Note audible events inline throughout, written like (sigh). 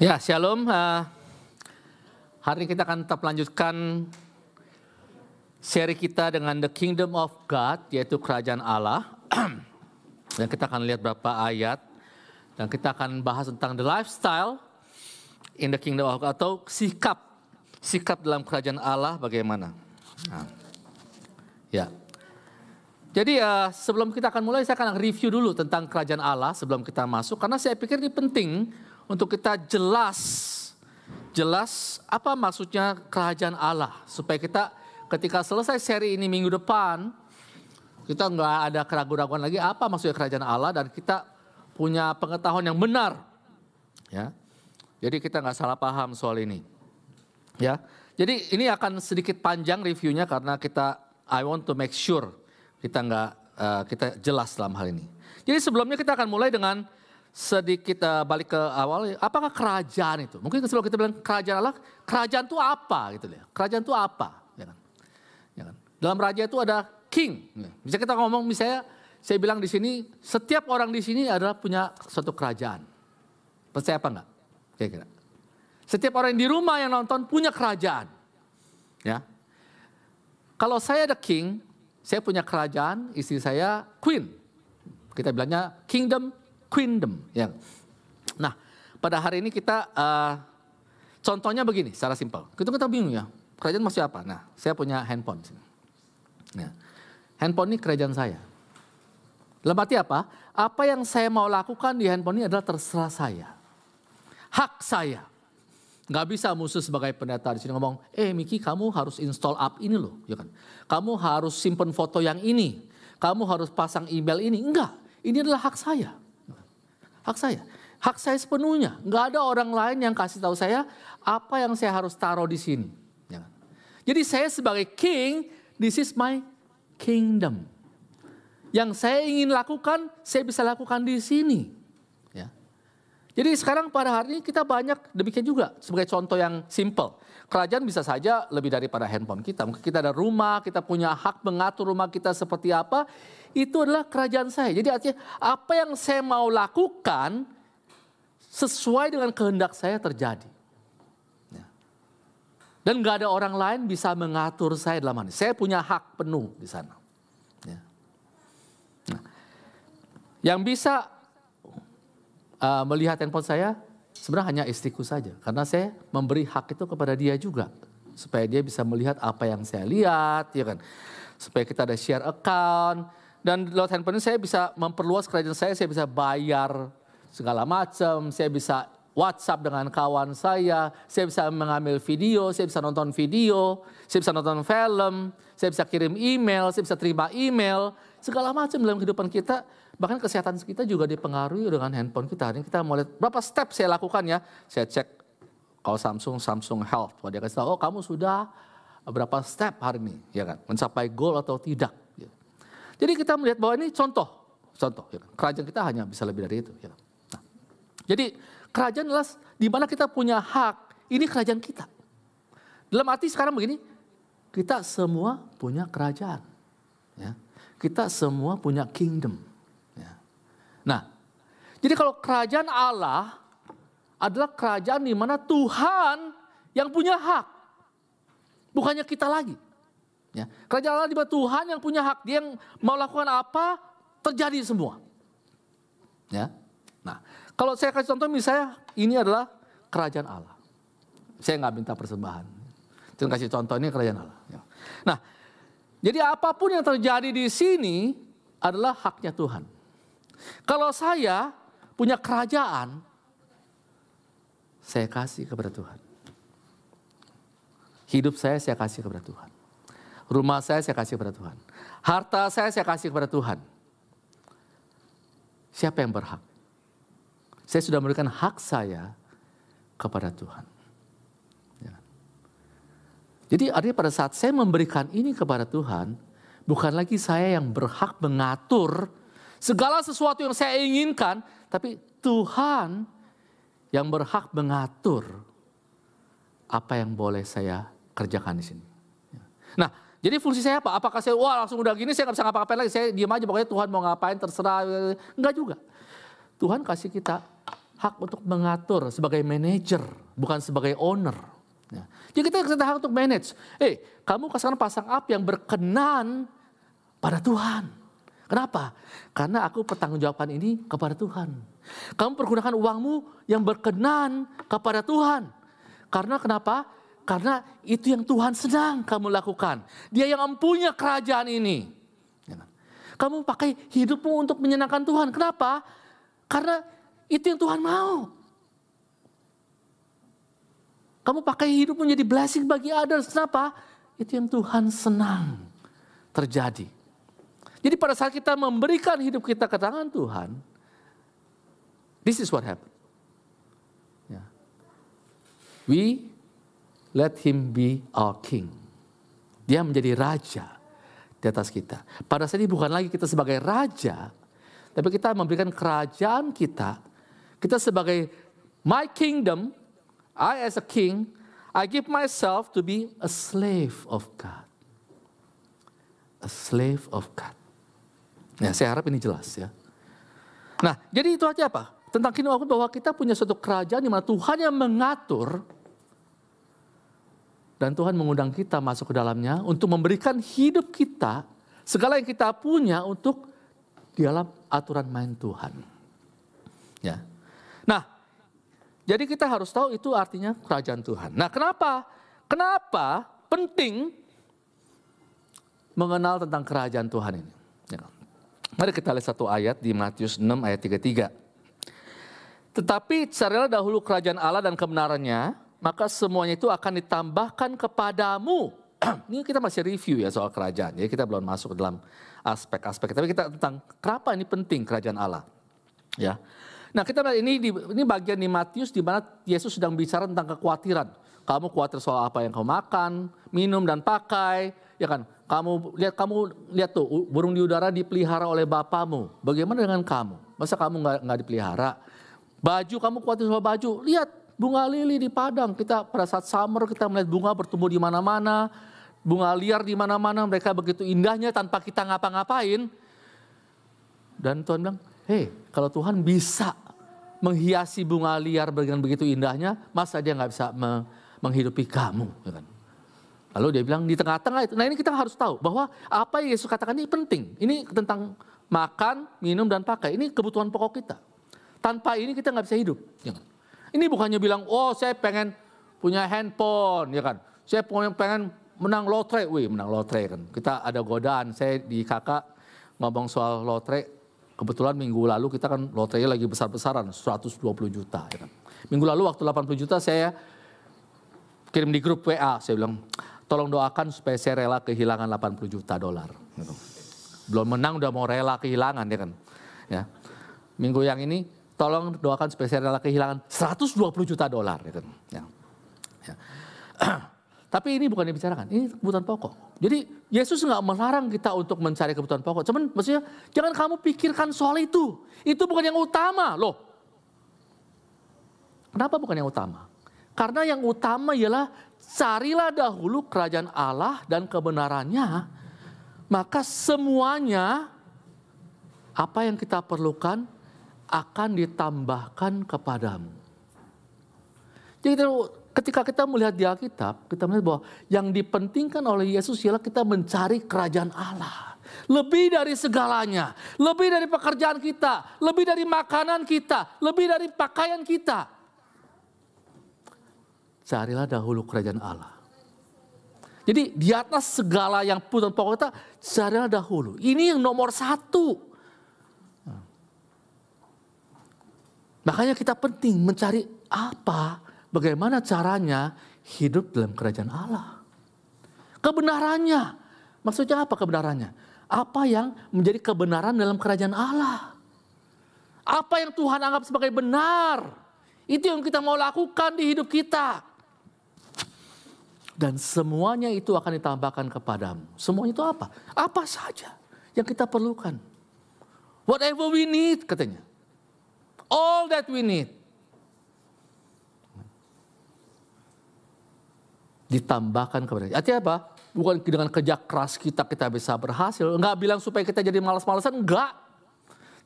Ya, shalom. Uh, hari ini kita akan tetap lanjutkan seri kita dengan The Kingdom of God, yaitu Kerajaan Allah. (clears throat) dan kita akan lihat beberapa ayat. Dan kita akan bahas tentang the lifestyle in the Kingdom of God, atau sikap. Sikap dalam Kerajaan Allah bagaimana. Nah, ya. Jadi ya sebelum kita akan mulai saya akan review dulu tentang kerajaan Allah sebelum kita masuk karena saya pikir ini penting untuk kita jelas jelas apa maksudnya kerajaan Allah. Supaya kita ketika selesai seri ini minggu depan kita nggak ada keraguan-keraguan lagi apa maksudnya kerajaan Allah dan kita punya pengetahuan yang benar. Ya. Jadi kita nggak salah paham soal ini. Ya. Jadi ini akan sedikit panjang reviewnya karena kita I want to make sure kita nggak uh, kita jelas dalam hal ini. Jadi sebelumnya kita akan mulai dengan sedikit uh, balik ke awal. Apakah kerajaan itu? Mungkin sebelum kita bilang kerajaan Allah, kerajaan itu apa gitu ya? Kerajaan itu apa? Ya kan? Ya kan? Dalam raja itu ada king. Ya. Bisa kita ngomong misalnya, saya bilang di sini, setiap orang di sini adalah punya suatu kerajaan. Percaya apa enggak? Kira-kira. Setiap orang di rumah yang nonton punya kerajaan. Ya. Kalau saya ada king, saya punya kerajaan, istri saya queen. Kita bilangnya kingdom, queendom. Ya. Nah, pada hari ini kita uh, contohnya begini, secara simpel. Kita kita bingung ya, kerajaan masih apa? Nah, saya punya handphone. Ya. Handphone ini kerajaan saya. Dalam apa? Apa yang saya mau lakukan di handphone ini adalah terserah saya. Hak saya. Gak bisa musuh sebagai pendeta di sini ngomong, eh Miki kamu harus install app ini loh, ya kan? Kamu harus simpen foto yang ini, kamu harus pasang email ini. Enggak, ini adalah hak saya, hak saya, hak saya sepenuhnya. Gak ada orang lain yang kasih tahu saya apa yang saya harus taruh di sini. Ya kan? Jadi saya sebagai king, this is my kingdom. Yang saya ingin lakukan, saya bisa lakukan di sini. Jadi sekarang pada hari ini kita banyak demikian juga sebagai contoh yang simple. Kerajaan bisa saja lebih daripada handphone kita. Mungkin kita ada rumah, kita punya hak mengatur rumah kita seperti apa. Itu adalah kerajaan saya. Jadi artinya apa yang saya mau lakukan sesuai dengan kehendak saya terjadi. Ya. Dan gak ada orang lain bisa mengatur saya dalam hal ini. Saya punya hak penuh di sana. Ya. Nah, yang bisa uh, melihat handphone saya sebenarnya hanya istriku saja. Karena saya memberi hak itu kepada dia juga. Supaya dia bisa melihat apa yang saya lihat ya kan? Supaya kita ada share account. Dan lewat handphone ini saya bisa memperluas kerajaan saya saya bisa bayar segala macam saya bisa WhatsApp dengan kawan saya, saya bisa mengambil video, saya bisa nonton video, saya bisa nonton film, saya bisa kirim email, saya bisa terima email, segala macam dalam kehidupan kita Bahkan kesehatan kita juga dipengaruhi dengan handphone kita. Ini kita mau lihat berapa step saya lakukan ya. Saya cek kalau Samsung, Samsung Health. Wah dia kasih tahu, oh kamu sudah berapa step hari ini. ya kan? Mencapai goal atau tidak. Ya. Jadi kita melihat bahwa ini contoh. Contoh. Ya kan? Kerajaan kita hanya bisa lebih dari itu. Ya. Nah, jadi kerajaan adalah di mana kita punya hak. Ini kerajaan kita. Dalam arti sekarang begini, kita semua punya kerajaan. Ya. Kita semua punya kingdom. Nah, jadi kalau kerajaan Allah adalah kerajaan di mana Tuhan yang punya hak. Bukannya kita lagi. Ya. Kerajaan Allah di mana Tuhan yang punya hak. Dia yang mau lakukan apa, terjadi semua. Ya. Nah, kalau saya kasih contoh misalnya ini adalah kerajaan Allah. Saya nggak minta persembahan. Saya kasih contoh ini kerajaan Allah. Ya. Nah, jadi apa pun yang terjadi di sini adalah haknya Tuhan. Kalau saya punya kerajaan, saya kasih kepada Tuhan. Hidup saya saya kasih kepada Tuhan. Rumah saya saya kasih kepada Tuhan. Harta saya saya kasih kepada Tuhan. Siapa yang berhak? Saya sudah memberikan hak saya kepada Tuhan. Ya. Jadi artinya pada saat saya memberikan ini kepada Tuhan, bukan lagi saya yang berhak mengatur segala sesuatu yang saya inginkan, tapi Tuhan yang berhak mengatur apa yang boleh saya kerjakan di sini. Nah, jadi fungsi saya apa? Apakah saya wah langsung udah gini saya nggak bisa ngapa-ngapain lagi, saya diam aja pokoknya Tuhan mau ngapain terserah. Enggak juga. Tuhan kasih kita hak untuk mengatur sebagai manajer, bukan sebagai owner. Ya. Jadi kita kita hak untuk manage. Eh, kamu kasihkan pasang up yang berkenan pada Tuhan. Kenapa? Karena aku pertanggungjawabkan ini kepada Tuhan. Kamu pergunakan uangmu yang berkenan kepada Tuhan. Karena kenapa? Karena itu yang Tuhan sedang kamu lakukan. Dia yang mempunyai kerajaan ini. Ya. Kamu pakai hidupmu untuk menyenangkan Tuhan. Kenapa? Karena itu yang Tuhan mau. Kamu pakai hidupmu menjadi blessing bagi others. Kenapa? Itu yang Tuhan senang terjadi. Jadi pada saat kita memberikan hidup kita ke tangan Tuhan, this is what happened. Yeah. We let him be our king. Dia menjadi raja di atas kita. Pada saat ini bukan lagi kita sebagai raja, tapi kita memberikan kerajaan kita. Kita sebagai my kingdom, I as a king, I give myself to be a slave of God. A slave of God. Ya, saya harap ini jelas ya. Nah, jadi itu aja apa? Tentang kingdom bahwa kita punya suatu kerajaan di mana Tuhan yang mengatur dan Tuhan mengundang kita masuk ke dalamnya untuk memberikan hidup kita, segala yang kita punya untuk di dalam aturan main Tuhan. Ya. Nah, jadi kita harus tahu itu artinya kerajaan Tuhan. Nah, kenapa? Kenapa penting mengenal tentang kerajaan Tuhan ini? Ya. Mari kita lihat satu ayat di Matius 6 ayat 33. Tetapi carilah dahulu kerajaan Allah dan kebenarannya, maka semuanya itu akan ditambahkan kepadamu. (clears throat) ini kita masih review ya soal kerajaan, ya kita belum masuk ke dalam aspek-aspek. Tapi kita tentang kenapa ini penting kerajaan Allah. Ya. Nah kita ini ini bagian di Matius di mana Yesus sedang bicara tentang kekhawatiran. Kamu khawatir soal apa yang kamu makan, minum dan pakai, ya kan? Kamu lihat kamu lihat tuh burung di udara dipelihara oleh bapamu. Bagaimana dengan kamu? Masa kamu nggak nggak dipelihara? Baju kamu khawatir soal baju. Lihat bunga lili di padang. Kita pada saat summer kita melihat bunga bertumbuh di mana-mana, bunga liar di mana-mana. Mereka begitu indahnya tanpa kita ngapa-ngapain. Dan Tuhan bilang, hei kalau Tuhan bisa menghiasi bunga liar dengan begitu indahnya, masa dia nggak bisa menghidupi kamu? Ya kan? Lalu dia bilang di tengah-tengah itu. Nah ini kita harus tahu bahwa apa yang Yesus katakan ini penting. Ini tentang makan, minum, dan pakai. Ini kebutuhan pokok kita. Tanpa ini kita nggak bisa hidup. Ya kan? Ini bukannya bilang, oh saya pengen punya handphone, ya kan? Saya pengen menang lotre, wih menang lotre kan. Kita ada godaan, saya di kakak ngomong soal lotre. Kebetulan minggu lalu kita kan lotrenya lagi besar-besaran, 120 juta. Ya kan? Minggu lalu waktu 80 juta saya kirim di grup WA, saya bilang, tolong doakan supaya saya rela kehilangan 80 juta dolar. Gitu. Belum menang udah mau rela kehilangan ya kan. Ya. Minggu yang ini tolong doakan supaya saya rela kehilangan 120 juta dolar. Gitu. Ya. Ya. (clears throat) Tapi ini bukan dibicarakan, ini kebutuhan pokok. Jadi Yesus nggak melarang kita untuk mencari kebutuhan pokok. Cuman maksudnya jangan kamu pikirkan soal itu. Itu bukan yang utama loh. Kenapa bukan yang utama? Karena yang utama ialah carilah dahulu kerajaan Allah dan kebenarannya, maka semuanya apa yang kita perlukan akan ditambahkan kepadamu. Jadi ketika kita melihat di Alkitab, kita melihat bahwa yang dipentingkan oleh Yesus ialah kita mencari kerajaan Allah. Lebih dari segalanya, lebih dari pekerjaan kita, lebih dari makanan kita, lebih dari pakaian kita carilah dahulu kerajaan Allah. Jadi di atas segala yang putar pokok kita, carilah dahulu. Ini yang nomor satu. Makanya kita penting mencari apa, bagaimana caranya hidup dalam kerajaan Allah. Kebenarannya, maksudnya apa kebenarannya? Apa yang menjadi kebenaran dalam kerajaan Allah? Apa yang Tuhan anggap sebagai benar? Itu yang kita mau lakukan di hidup kita dan semuanya itu akan ditambahkan kepadamu. Semuanya itu apa? Apa saja yang kita perlukan. Whatever we need katanya. All that we need. Ditambahkan kepada kita. Artinya apa? Bukan dengan kerja keras kita kita bisa berhasil. Enggak bilang supaya kita jadi malas-malasan. Enggak.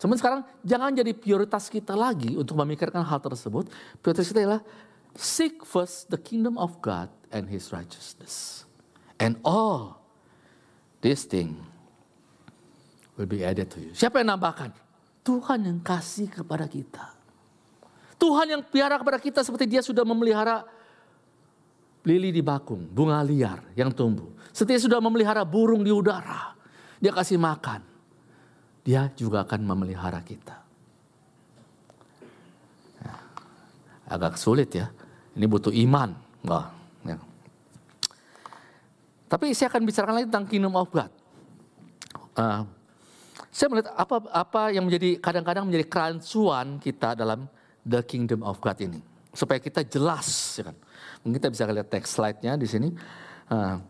Cuman sekarang jangan jadi prioritas kita lagi untuk memikirkan hal tersebut. Prioritas kita adalah seek first the kingdom of God and his righteousness. And all this thing will be added to you. Siapa yang nambahkan? Tuhan yang kasih kepada kita. Tuhan yang piara kepada kita seperti dia sudah memelihara lili di bakung, bunga liar yang tumbuh. Setia sudah memelihara burung di udara. Dia kasih makan. Dia juga akan memelihara kita. Ya, agak sulit ya. Ini butuh iman. Wah. Tapi saya akan bicarakan lagi tentang kingdom of God. Uh, saya melihat apa apa yang menjadi kadang-kadang menjadi kerancuan kita dalam the kingdom of God ini. Supaya kita jelas, ya kan. Mungkin kita bisa lihat teks slide-nya di sini. Uh,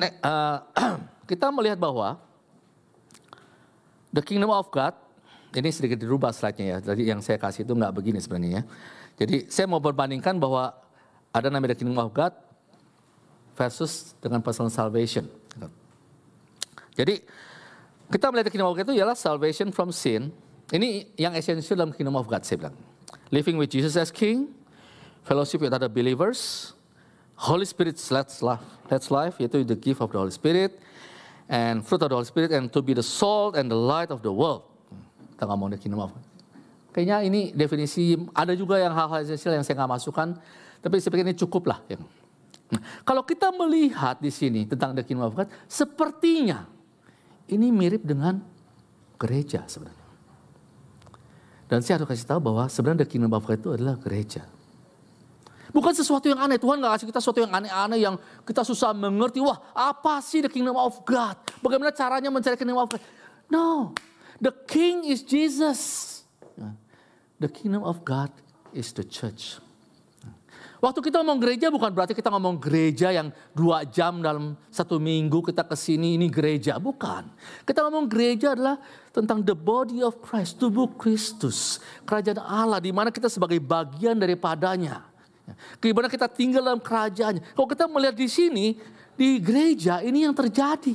uh, (clears throat) kita melihat bahwa the kingdom of God, ini sedikit dirubah slide-nya ya. Jadi yang saya kasih itu nggak begini sebenarnya ya. Jadi saya mau berbandingkan bahwa ada namanya the kingdom of God versus dengan personal salvation. Jadi kita melihat kingdom of God itu ialah salvation from sin, ini yang esensial dalam kingdom of God saya bilang. Living with Jesus as King, fellowship with other believers, Holy Spirit that's life, that's life, yaitu the gift of the Holy Spirit, and fruit of the Holy Spirit, and to be the salt and the light of the world. Kita ngomong the kingdom of God. Kayaknya ini definisi, ada juga yang hal-hal esensial yang saya nggak masukkan, tapi saya pikir ini cukup lah. Ya. Nah, kalau kita melihat di sini tentang the kingdom of God, sepertinya ini mirip dengan gereja sebenarnya. Dan saya harus kasih tahu bahwa sebenarnya the kingdom of God itu adalah gereja. Bukan sesuatu yang aneh. Tuhan gak kasih kita sesuatu yang aneh-aneh yang kita susah mengerti. Wah apa sih the kingdom of God? Bagaimana caranya mencari kingdom of God? No. The king is Jesus. The kingdom of God is the church. Waktu kita ngomong gereja bukan berarti kita ngomong gereja yang dua jam dalam satu minggu kita ke sini ini gereja. Bukan. Kita ngomong gereja adalah tentang the body of Christ, tubuh Kristus. Kerajaan Allah di mana kita sebagai bagian daripadanya. Gimana kita tinggal dalam kerajaannya. Kalau kita melihat di sini, di gereja ini yang terjadi.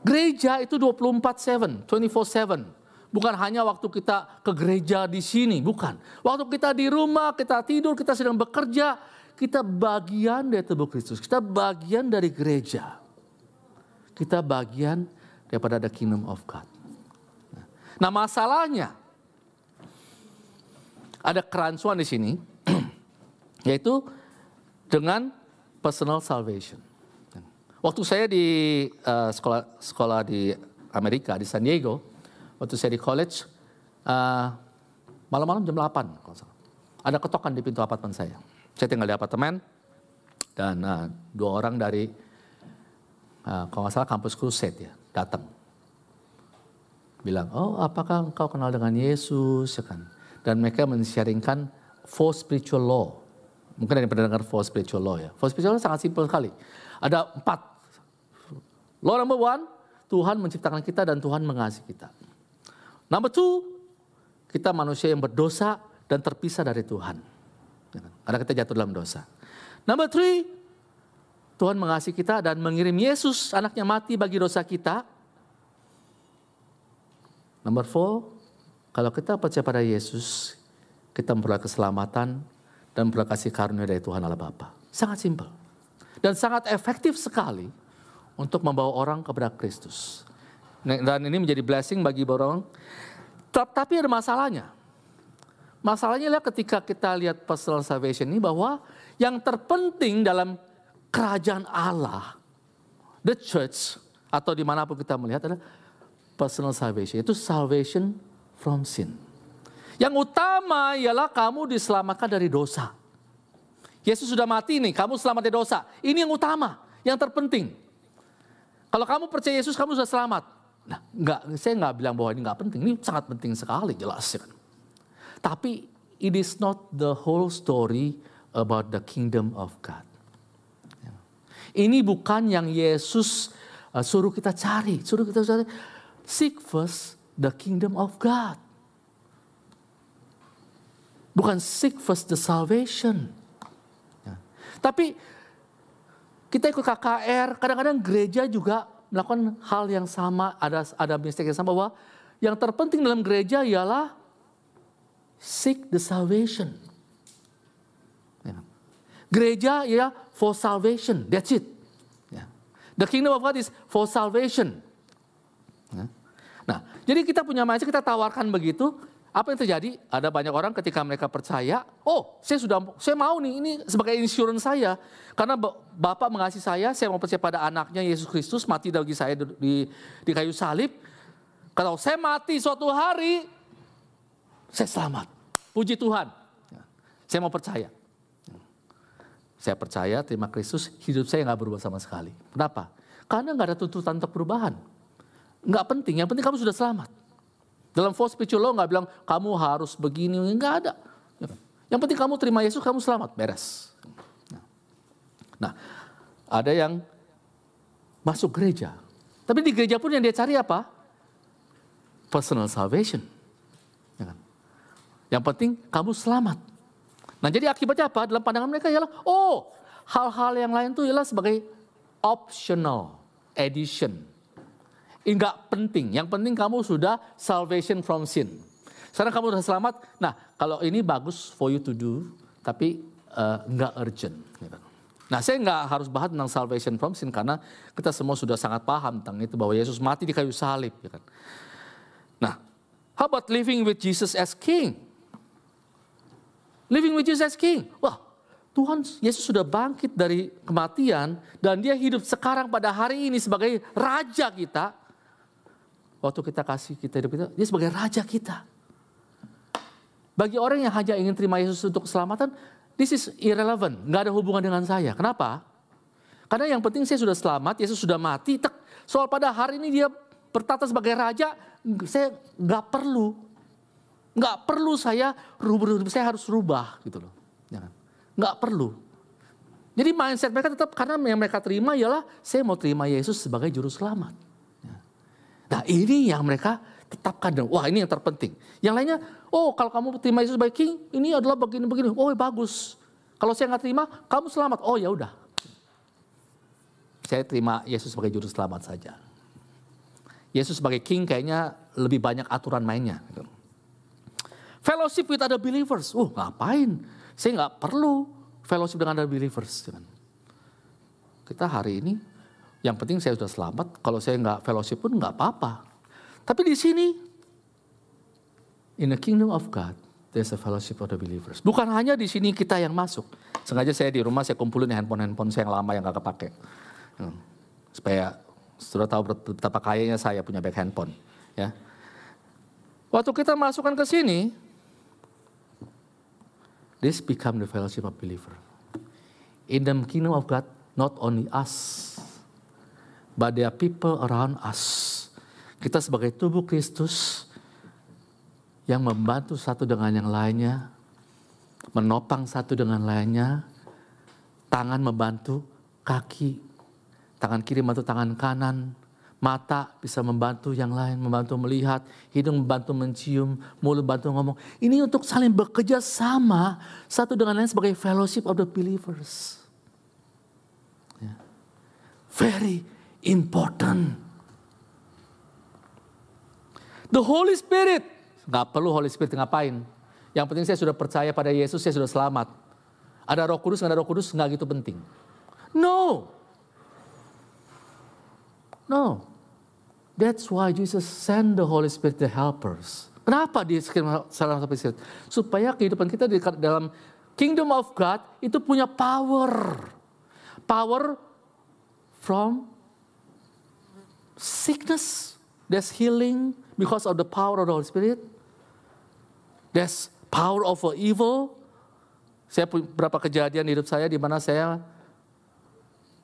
Gereja itu 24-7, 24-7. Bukan hanya waktu kita ke gereja di sini, bukan. Waktu kita di rumah, kita tidur, kita sedang bekerja, kita bagian dari tubuh Kristus. Kita bagian dari gereja. Kita bagian daripada the kingdom of God. Nah masalahnya, ada kerancuan di sini, (clears throat) yaitu dengan personal salvation. Waktu saya di uh, sekolah sekolah di Amerika di San Diego, waktu saya di college, uh, malam-malam jam 8 kalau salah. Ada ketokan di pintu apartemen saya. Saya tinggal di apartemen dan uh, dua orang dari uh, kalau nggak salah kampus Crusade ya datang. Bilang, oh apakah engkau kenal dengan Yesus? Ya kan? Dan mereka mensharingkan four spiritual law. Mungkin ada yang pernah dengar four spiritual law ya. Four spiritual law sangat simpel sekali. Ada empat. Law number one, Tuhan menciptakan kita dan Tuhan mengasihi kita. Number two, kita manusia yang berdosa dan terpisah dari Tuhan. Karena kita jatuh dalam dosa. Number three, Tuhan mengasihi kita dan mengirim Yesus anaknya mati bagi dosa kita. Number four, kalau kita percaya pada Yesus, kita memperoleh keselamatan dan memperoleh kasih karunia dari Tuhan Allah Bapa. Sangat simpel. Dan sangat efektif sekali untuk membawa orang kepada Kristus. Dan ini menjadi blessing bagi orang. Tapi ada masalahnya. Masalahnya adalah ketika kita lihat personal salvation ini bahwa yang terpenting dalam kerajaan Allah, the church, atau di mana pun kita melihat adalah personal salvation. Itu salvation from sin. Yang utama ialah kamu diselamatkan dari dosa. Yesus sudah mati nih, kamu selamat dari dosa. Ini yang utama, yang terpenting. Kalau kamu percaya Yesus, kamu sudah selamat. Nah, enggak, saya nggak bilang bahwa ini nggak penting. Ini sangat penting sekali, jelas ya kan. Tapi it is not the whole story about the kingdom of God. Ya. Ini bukan yang Yesus uh, suruh kita cari, suruh kita cari. Seek first the kingdom of God. Bukan seek first the salvation. Ya. Tapi kita ikut KKR, kadang-kadang gereja juga melakukan hal yang sama, ada ada mistake yang sama bahwa yang terpenting dalam gereja ialah seek the salvation. Ya. Gereja ya for salvation, that's it. Ya. The kingdom of God is for salvation. Ya. Nah, jadi kita punya mindset, kita tawarkan begitu, apa yang terjadi? Ada banyak orang ketika mereka percaya, oh saya sudah, saya mau nih, ini sebagai insurance saya. Karena Bapak mengasihi saya, saya mau percaya pada anaknya Yesus Kristus, mati bagi saya di, di kayu salib. Kalau saya mati suatu hari, saya selamat. Puji Tuhan. Saya mau percaya. Saya percaya, terima Kristus, hidup saya nggak berubah sama sekali. Kenapa? Karena nggak ada tuntutan untuk perubahan. Nggak penting, yang penting kamu sudah selamat. Dalam false spiritual law nggak bilang kamu harus begini, nggak ada. Yang penting kamu terima Yesus, kamu selamat, beres. Nah, ada yang masuk gereja. Tapi di gereja pun yang dia cari apa? Personal salvation. Ya kan? Yang penting kamu selamat. Nah jadi akibatnya apa? Dalam pandangan mereka ialah, oh hal-hal yang lain itu ialah sebagai optional edition enggak penting. Yang penting kamu sudah salvation from sin. Sekarang kamu sudah selamat. Nah, kalau ini bagus for you to do, tapi uh, enggak urgent. Gitu. Nah, saya enggak harus bahas tentang salvation from sin karena kita semua sudah sangat paham tentang itu bahwa Yesus mati di kayu salib. Ya kan? Nah, how about living with Jesus as King? Living with Jesus as King. Wah, Tuhan Yesus sudah bangkit dari kematian dan dia hidup sekarang pada hari ini sebagai raja kita waktu kita kasih kita hidup kita, dia sebagai raja kita. Bagi orang yang hanya ingin terima Yesus untuk keselamatan, this is irrelevant, nggak ada hubungan dengan saya. Kenapa? Karena yang penting saya sudah selamat, Yesus sudah mati. Tek, soal pada hari ini dia bertata sebagai raja, saya nggak perlu, nggak perlu saya saya harus rubah gitu loh, ya kan? nggak perlu. Jadi mindset mereka tetap karena yang mereka terima ialah saya mau terima Yesus sebagai juru selamat. Nah ini yang mereka tetapkan. Wah ini yang terpenting. Yang lainnya, oh kalau kamu terima Yesus sebagai King, ini adalah begini-begini. Oh bagus. Kalau saya nggak terima, kamu selamat. Oh ya udah. Saya terima Yesus sebagai juru selamat saja. Yesus sebagai King kayaknya lebih banyak aturan mainnya. Gitu. Fellowship with other believers. Oh ngapain? Saya nggak perlu fellowship dengan other believers. Kita hari ini yang penting saya sudah selamat. Kalau saya nggak fellowship pun nggak apa-apa. Tapi di sini, in the kingdom of God, there's a fellowship of the believers. Bukan hanya di sini kita yang masuk. Sengaja saya di rumah saya kumpulin handphone-handphone saya yang lama yang nggak kepake. Hmm. Supaya sudah tahu betapa kayanya saya punya back handphone. Ya. Waktu kita masukkan ke sini, this become the fellowship of believer. In the kingdom of God, not only us but there are people around us. Kita sebagai tubuh Kristus yang membantu satu dengan yang lainnya, menopang satu dengan lainnya, tangan membantu kaki, tangan kiri membantu tangan kanan, mata bisa membantu yang lain, membantu melihat, hidung membantu mencium, mulut membantu ngomong. Ini untuk saling bekerja sama satu dengan lain sebagai fellowship of the believers. Ya. Very important. The Holy Spirit. Gak perlu Holy Spirit ngapain. Yang penting saya sudah percaya pada Yesus, saya sudah selamat. Ada roh kudus, gak ada roh kudus, gak gitu penting. No. No. That's why Jesus send the Holy Spirit the helpers. Kenapa di salam Spirit? Supaya kehidupan kita di dalam kingdom of God itu punya power. Power from sickness, there's healing because of the power of the Holy Spirit. There's power over evil. Saya punya beberapa kejadian di hidup saya di mana saya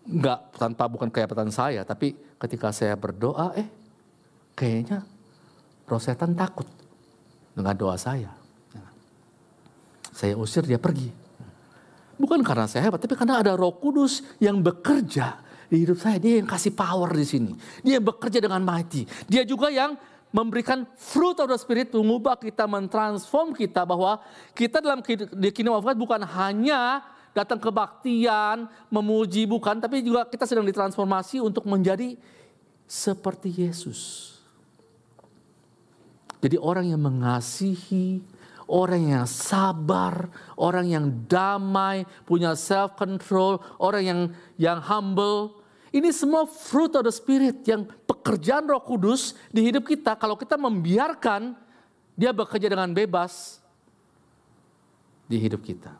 nggak tanpa bukan kehebatan saya, tapi ketika saya berdoa, eh kayaknya roh setan takut dengan doa saya. Saya usir dia pergi. Bukan karena saya hebat, tapi karena ada roh kudus yang bekerja di hidup saya. Dia yang kasih power di sini. Dia yang bekerja dengan mighty. Dia juga yang memberikan fruit of the spirit mengubah kita, mentransform kita bahwa kita dalam di kingdom of God bukan hanya datang kebaktian, memuji bukan, tapi juga kita sedang ditransformasi untuk menjadi seperti Yesus. Jadi orang yang mengasihi, orang yang sabar, orang yang damai, punya self control, orang yang yang humble. Ini semua fruit of the spirit yang pekerjaan Roh Kudus di hidup kita kalau kita membiarkan dia bekerja dengan bebas di hidup kita.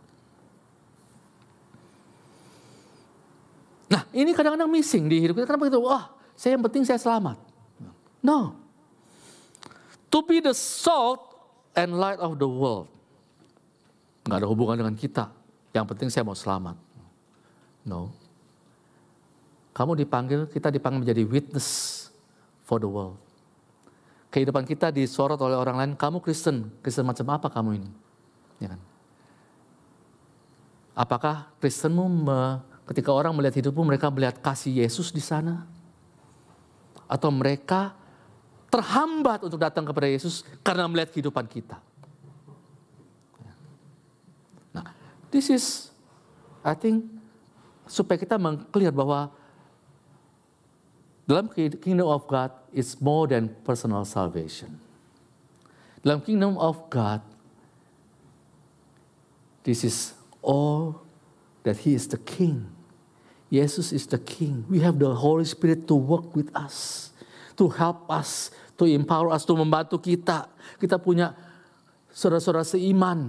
Nah, ini kadang-kadang missing di hidup kita. Kenapa gitu? Wah, saya yang penting saya selamat. No. To be the salt and light of the world. Nggak ada hubungan dengan kita. Yang penting saya mau selamat. No. Kamu dipanggil, kita dipanggil menjadi witness for the world. Kehidupan kita disorot oleh orang lain, kamu Kristen, Kristen macam apa kamu ini? Ya kan? Apakah Kristenmu ketika orang melihat hidupmu, mereka melihat kasih Yesus di sana? Atau mereka terhambat untuk datang kepada Yesus karena melihat kehidupan kita. Nah, this is, I think, supaya kita mengclear bahwa dalam kingdom of God is more than personal salvation. Dalam kingdom of God, this is all that He is the King. Jesus is the King. We have the Holy Spirit to work with us, to help us to empower us, to membantu kita. Kita punya saudara-saudara seiman.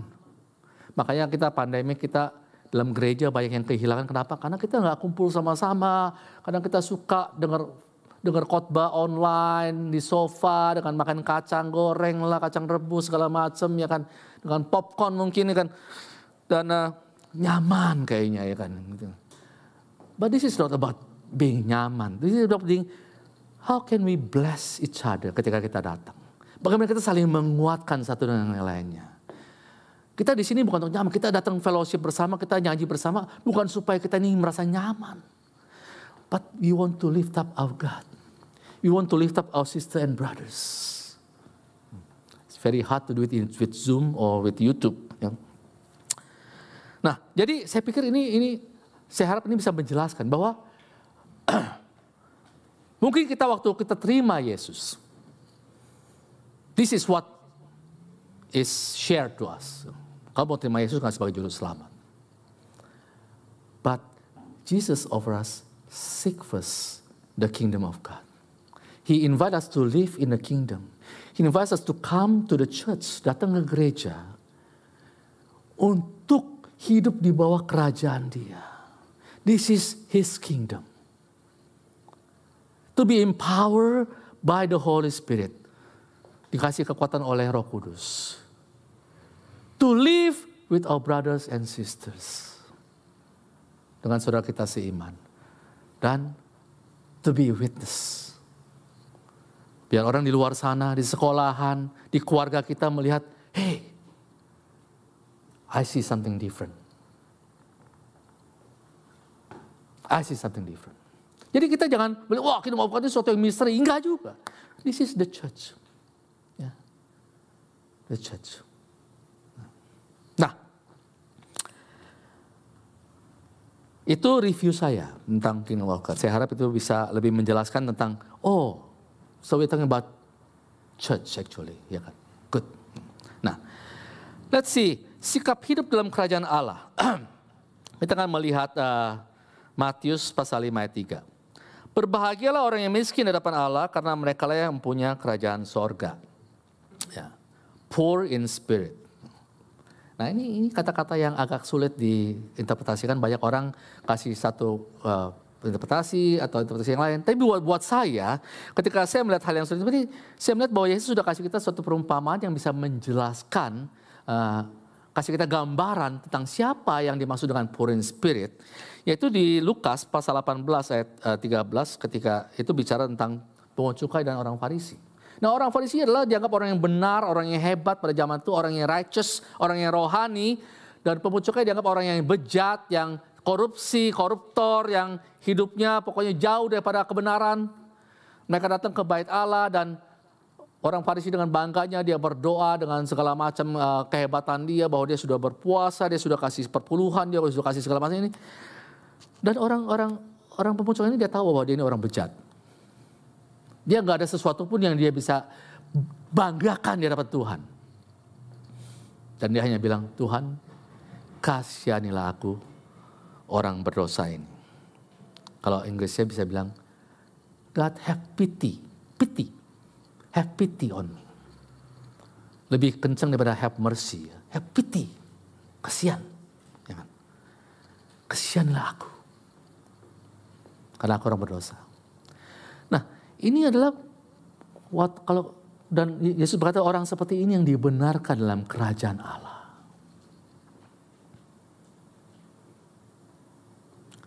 Makanya kita pandemi kita dalam gereja banyak yang kehilangan. Kenapa? Karena kita nggak kumpul sama-sama. Kadang kita suka dengar dengar khotbah online di sofa dengan makan kacang goreng lah, kacang rebus segala macam ya kan, dengan popcorn mungkin ya kan, dan uh, nyaman kayaknya ya kan. Gitu. But this is not about being nyaman. This is about being How can we bless each other ketika kita datang? Bagaimana kita saling menguatkan satu dengan yang lainnya? Kita di sini bukan untuk nyaman, kita datang fellowship bersama, kita nyanyi bersama, bukan supaya kita ini merasa nyaman. But we want to lift up our God. We want to lift up our sister and brothers. It's very hard to do it in, with Zoom or with YouTube. Ya. Nah, jadi saya pikir ini ini saya harap ini bisa menjelaskan bahwa (clears throat) Mungkin kita waktu kita terima Yesus. This is what is shared to us. Kamu mau terima Yesus kan sebagai juru selamat. But Jesus offer us seek first the kingdom of God. He invite us to live in the kingdom. He invites us to come to the church, datang ke gereja untuk hidup di bawah kerajaan Dia. This is His kingdom to be empowered by the Holy Spirit. Dikasih kekuatan oleh Roh Kudus. To live with our brothers and sisters. Dengan saudara kita seiman. Dan to be a witness. Biar orang di luar sana, di sekolahan, di keluarga kita melihat, hey, I see something different. I see something different. Jadi kita jangan bilang, wah kita mau itu sesuatu yang misteri. Enggak juga. This is the church. Ya. The church. Nah, itu review saya tentang Kingdom Walker. Saya harap itu bisa lebih menjelaskan tentang, oh, so we're talking about church actually. Ya kan? Good. Nah, let's see. Sikap hidup dalam kerajaan Allah. (clears throat) kita akan melihat uh, Matius pasal 5 ayat 3. Berbahagialah orang yang miskin di hadapan Allah karena mereka lah yang punya kerajaan sorga. Ya. Poor in spirit. Nah ini ini kata-kata yang agak sulit diinterpretasikan. Banyak orang kasih satu uh, interpretasi atau interpretasi yang lain. Tapi buat buat saya, ketika saya melihat hal yang seperti saya melihat bahwa Yesus sudah kasih kita suatu perumpamaan yang bisa menjelaskan, uh, kasih kita gambaran tentang siapa yang dimaksud dengan poor in spirit. Yaitu di Lukas pasal 18 ayat 13 eh, ketika itu bicara tentang pungut cukai dan orang Farisi. Nah orang Farisi adalah dianggap orang yang benar, orang yang hebat pada zaman itu, orang yang righteous, orang yang rohani. Dan cukai dianggap orang yang bejat, yang korupsi, koruptor, yang hidupnya pokoknya jauh daripada kebenaran. Mereka datang ke bait Allah dan orang Farisi dengan bangganya dia berdoa dengan segala macam uh, kehebatan dia bahwa dia sudah berpuasa, dia sudah kasih perpuluhan, dia sudah kasih segala macam ini. Dan orang-orang orang pemuncak ini dia tahu bahwa dia ini orang bejat. Dia nggak ada sesuatu pun yang dia bisa banggakan di hadapan Tuhan. Dan dia hanya bilang, Tuhan kasihanilah aku orang berdosa ini. Kalau Inggrisnya bisa bilang, God have pity, pity, have pity on me. Lebih kencang daripada have mercy, have pity, kasihan. Ya kan? Kasihanlah aku. Karena aku orang berdosa. Nah ini adalah what, kalau dan Yesus berkata orang seperti ini yang dibenarkan dalam kerajaan Allah.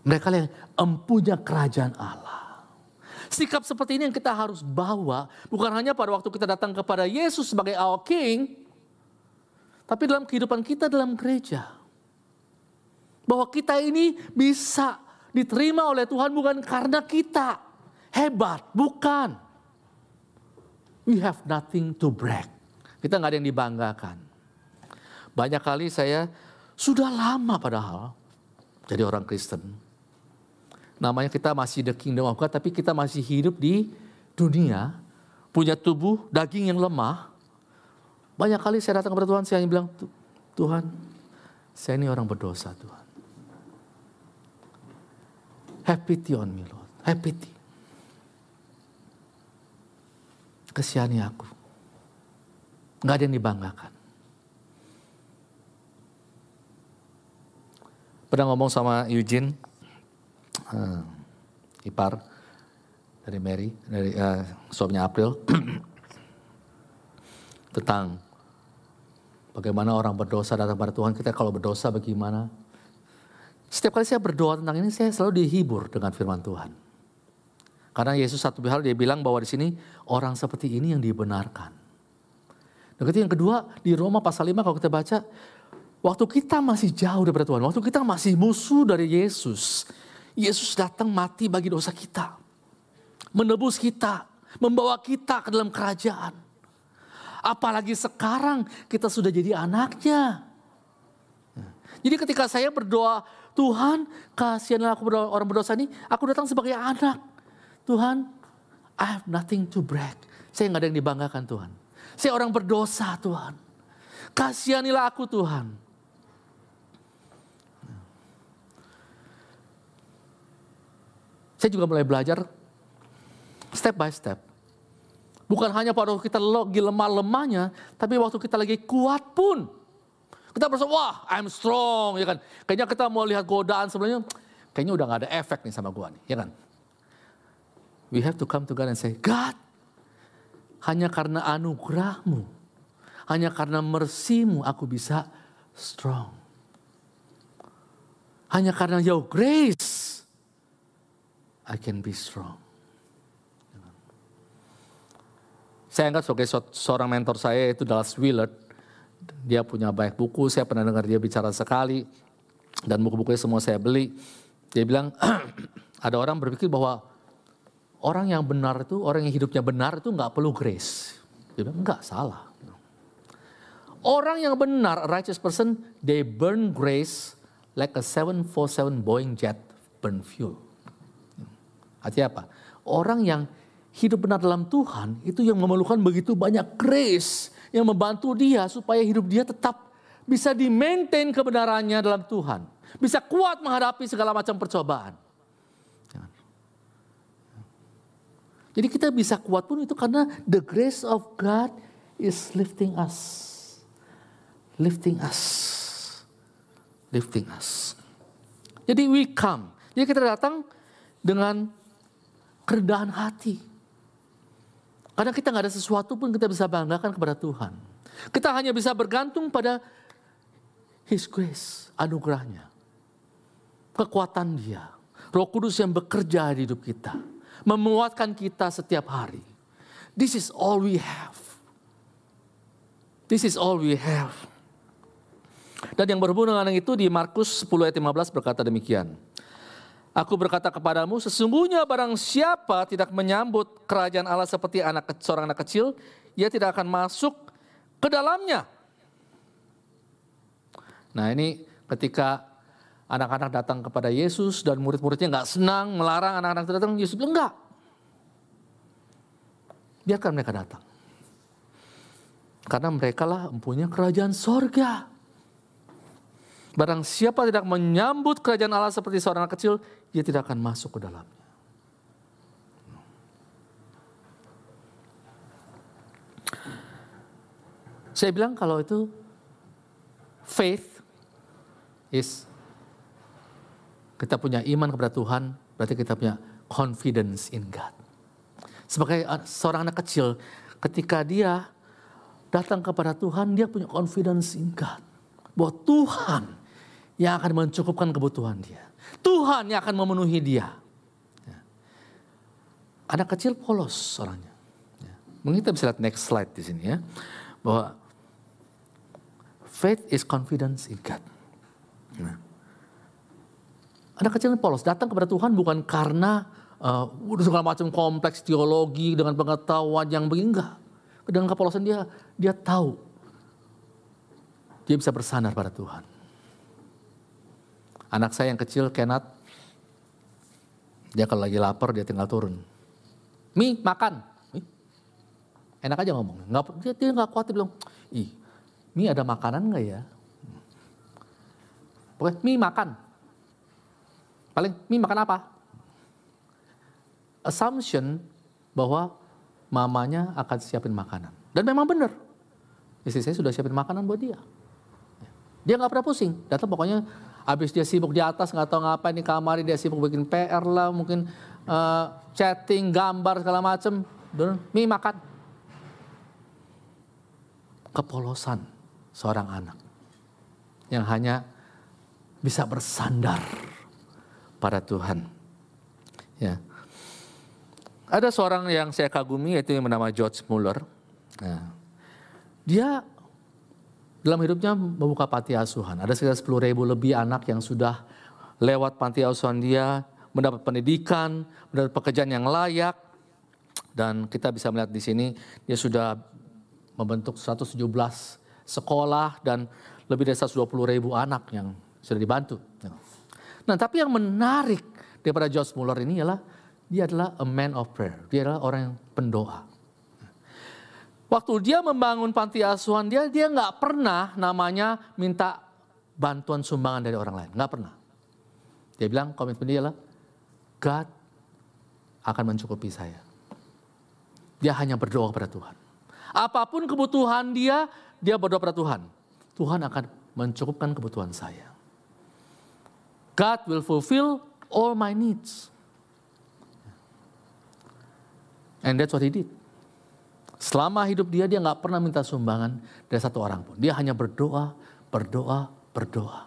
Mereka yang empunya kerajaan Allah. Sikap seperti ini yang kita harus bawa bukan hanya pada waktu kita datang kepada Yesus sebagai our King, tapi dalam kehidupan kita dalam gereja. Bahwa kita ini bisa diterima oleh Tuhan bukan karena kita hebat, bukan. We have nothing to brag. Kita nggak ada yang dibanggakan. Banyak kali saya sudah lama padahal jadi orang Kristen namanya kita masih the kingdom of God, tapi kita masih hidup di dunia, punya tubuh daging yang lemah. Banyak kali saya datang kepada Tuhan, saya hanya bilang, Tuhan, saya ini orang berdosa Tuhan. Have pity on me Lord, have pity. Kesihani aku. Gak ada yang dibanggakan. Pernah ngomong sama Eugene, uh, ipar dari Mary, dari uh, suaminya April, (clears throat) tentang bagaimana orang berdosa datang pada Tuhan. Kita kalau berdosa bagaimana? Setiap kali saya berdoa tentang ini, saya selalu dihibur dengan firman Tuhan. Karena Yesus satu hal dia bilang bahwa di sini orang seperti ini yang dibenarkan. Dan yang kedua di Roma pasal 5 kalau kita baca, waktu kita masih jauh dari Tuhan, waktu kita masih musuh dari Yesus, Yesus datang mati bagi dosa kita. Menebus kita, membawa kita ke dalam kerajaan. Apalagi sekarang kita sudah jadi anaknya. Jadi ketika saya berdoa, Tuhan kasihanlah aku berdoa, orang berdosa ini, aku datang sebagai anak. Tuhan, I have nothing to brag. Saya nggak ada yang dibanggakan Tuhan. Saya orang berdosa Tuhan. Kasihanilah aku Tuhan. Saya juga mulai belajar step by step. Bukan hanya pada waktu kita lagi lemah-lemahnya, tapi waktu kita lagi kuat pun. Kita merasa, wah I'm strong, ya kan. Kayaknya kita mau lihat godaan sebelumnya, kayaknya udah gak ada efek nih sama gua nih, ya kan. We have to come to God and say, God, hanya karena anugerahmu, hanya karena mersimu aku bisa strong. Hanya karena your grace, I can be strong. Saya anggap sebagai seorang mentor saya itu Dallas Willard. Dia punya banyak buku, saya pernah dengar dia bicara sekali. Dan buku-bukunya semua saya beli. Dia bilang, (clears throat) ada orang berpikir bahwa orang yang benar itu, orang yang hidupnya benar itu nggak perlu grace. Dia bilang, enggak, salah. Orang yang benar, righteous person, they burn grace like a 747 Boeing jet burn fuel. Artinya apa? Orang yang hidup benar dalam Tuhan itu yang memerlukan begitu banyak grace yang membantu dia supaya hidup dia tetap bisa di-maintain kebenarannya dalam Tuhan. Bisa kuat menghadapi segala macam percobaan. Jadi kita bisa kuat pun itu karena the grace of God is lifting us. Lifting us. Lifting us. Jadi we come. Jadi kita datang dengan kerendahan hati. Karena kita nggak ada sesuatu pun kita bisa banggakan kepada Tuhan. Kita hanya bisa bergantung pada His grace, anugerahnya. Kekuatan dia. Roh Kudus yang bekerja di hidup kita. Memuatkan kita setiap hari. This is all we have. This is all we have. Dan yang berhubungan dengan itu di Markus 10 ayat 15 berkata demikian. Aku berkata kepadamu, sesungguhnya barang siapa tidak menyambut kerajaan Allah seperti anak seorang anak kecil, ia tidak akan masuk ke dalamnya. Nah ini ketika anak-anak datang kepada Yesus dan murid-muridnya nggak senang melarang anak-anak itu datang, Yesus bilang enggak. Biarkan mereka datang. Karena mereka lah mempunyai kerajaan sorga. Barang siapa tidak menyambut kerajaan Allah seperti seorang anak kecil, dia tidak akan masuk ke dalamnya. Saya bilang kalau itu faith is kita punya iman kepada Tuhan, berarti kita punya confidence in God. Sebagai seorang anak kecil, ketika dia datang kepada Tuhan, dia punya confidence in God. Bahwa Tuhan yang akan mencukupkan kebutuhan dia. Tuhan yang akan memenuhi dia. Ya. Anak kecil polos orangnya. Ya. Mungkin kita bisa lihat next slide di sini ya. Bahwa faith is confidence in God. Nah. Anak kecil polos datang kepada Tuhan bukan karena uh, segala macam kompleks teologi dengan pengetahuan yang begini enggak. Dengan kepolosan dia, dia tahu dia bisa bersandar pada Tuhan. Anak saya yang kecil, Kenat, dia kalau lagi lapar dia tinggal turun. Mi, makan. Enak aja ngomong. Nggak, dia, dia nggak dia bilang, ih, Mi ada makanan nggak ya? Pokoknya Mi makan. Paling Mi makan apa? Assumption bahwa mamanya akan siapin makanan. Dan memang benar. Istri saya sudah siapin makanan buat dia. Dia nggak pernah pusing. Datang pokoknya habis dia sibuk di atas nggak tahu ngapain di kamar dia sibuk bikin PR lah mungkin uh, chatting, gambar segala macem. Mi makan. Kepolosan seorang anak yang hanya bisa bersandar pada Tuhan. Ya. Ada seorang yang saya kagumi yaitu yang bernama George Muller. Nah, dia dalam hidupnya membuka panti asuhan. Ada sekitar 10 ribu lebih anak yang sudah lewat panti asuhan dia, mendapat pendidikan, mendapat pekerjaan yang layak. Dan kita bisa melihat di sini dia sudah membentuk 117 sekolah dan lebih dari 120 ribu anak yang sudah dibantu. Nah tapi yang menarik daripada George Muller ini adalah dia adalah a man of prayer. Dia adalah orang yang pendoa. Waktu dia membangun panti asuhan dia, dia nggak pernah namanya minta bantuan sumbangan dari orang lain. Nggak pernah. Dia bilang komitmen dia adalah God akan mencukupi saya. Dia hanya berdoa kepada Tuhan. Apa pun kebutuhan dia, dia berdoa pada Tuhan. Tuhan akan mencukupkan kebutuhan saya. God will fulfill all my needs. And that's what he did. Selama hidup dia, dia nggak pernah minta sumbangan dari satu orang pun. Dia hanya berdoa, berdoa, berdoa.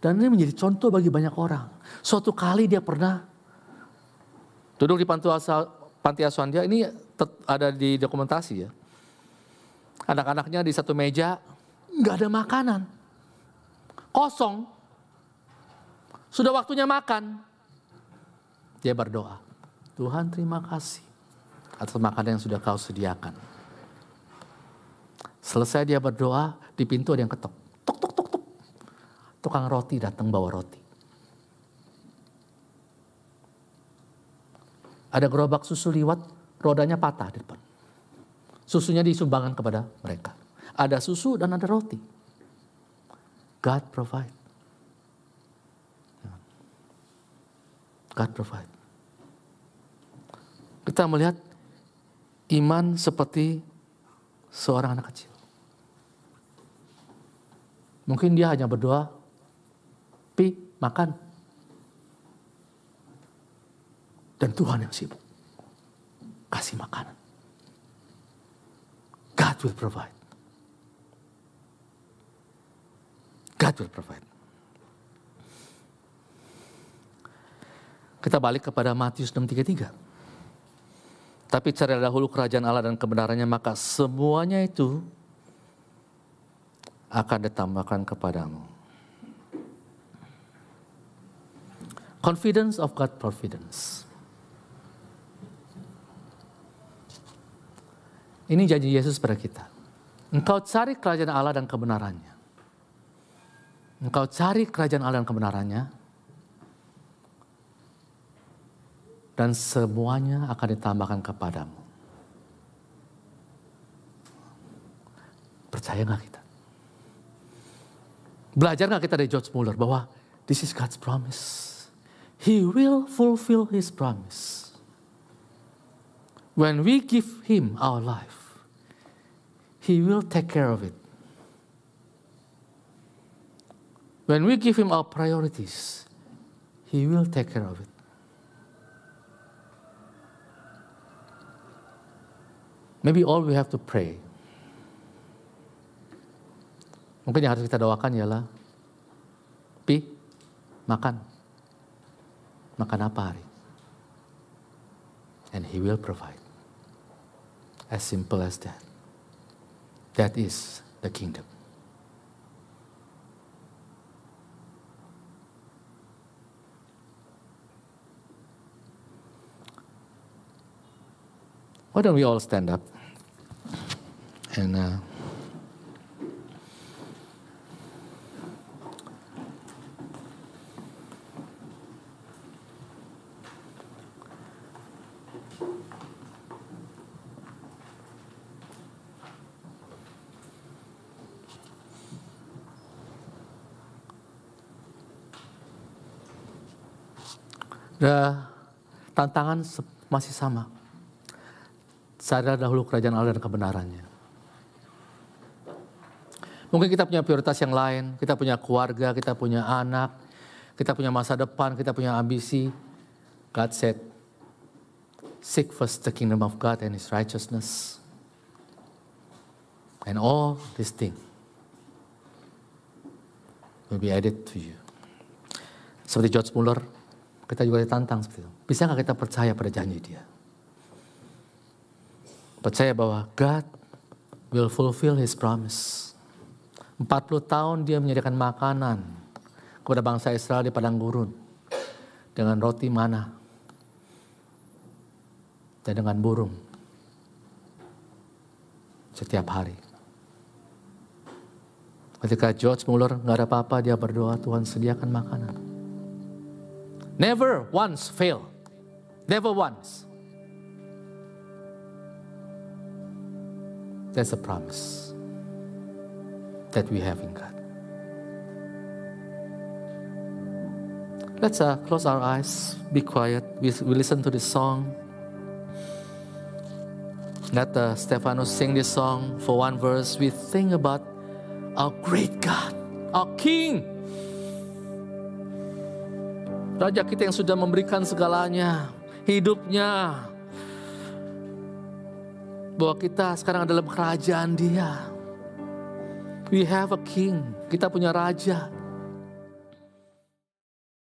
Dan ini menjadi contoh bagi banyak orang. Suatu kali dia pernah duduk di panti asuhan dia, ini ada di dokumentasi ya. Anak-anaknya di satu meja, nggak ada makanan. Kosong. Sudah waktunya makan. Dia berdoa. Tuhan terima kasih atas makanan yang sudah kau sediakan. Selesai dia berdoa, di pintu ada yang ketok. Tok, tok, tok, tok. Tukang roti datang bawa roti. Ada gerobak susu liwat, rodanya patah di depan. Susunya disumbangkan kepada mereka. Ada susu dan ada roti. God provide. God provide. Kita melihat iman seperti seorang anak kecil. Mungkin dia hanya berdoa, pi makan. Dan Tuhan yang sibuk. Kasih makanan. God will provide. God will provide. Kita balik kepada Matius 6:33. Tapi cari dahulu kerajaan Allah dan kebenarannya maka semuanya itu akan ditambahkan kepadamu. Confidence of God providence. Ini janji Yesus pada kita. Engkau cari kerajaan Allah dan kebenarannya. Engkau cari kerajaan Allah dan kebenarannya. Dan semuanya akan ditambahkan kepadamu. Percaya nggak kita? Belajar nggak kita dari George Muller bahwa this is God's promise. He will fulfill His promise. When we give Him our life, He will take care of it. When we give Him our priorities, He will take care of it. Maybe all we have to pray. Mungkin yang harus kita doakan ialah, Pi, makan. Makan apa hari? And He will provide. As simple as that. That is the kingdom. Why don't we all stand up and uh, tantangan masih sama. Sadar dahulu kerajaan Allah dan kebenarannya. Mungkin kita punya prioritas yang lain, kita punya keluarga, kita punya anak, kita punya masa depan, kita punya ambisi. God said, seek first the kingdom of God and his righteousness. And all these things will be added to you. Seperti George Muller, kita juga ditantang seperti itu. Bisa nggak kita percaya pada janji dia? Percaya bahwa God will fulfill his promise. 40 tahun dia menyediakan makanan kepada bangsa Israel di padang gurun. Dengan roti mana. Dan dengan burung. Setiap hari. Ketika George Muller nggak ada apa-apa, dia berdoa Tuhan sediakan makanan. Never once fail. Never once. That's a promise that we have in God. Let's uh, close our eyes, be quiet. We, we listen to this song. Let uh, Stephanus sing this song for one verse. We think about our great God, our King. Raja kita yang sudah memberikan segalanya, hidupnya. Bahwa kita sekarang dalam kerajaan dia. We have a king, kita punya raja.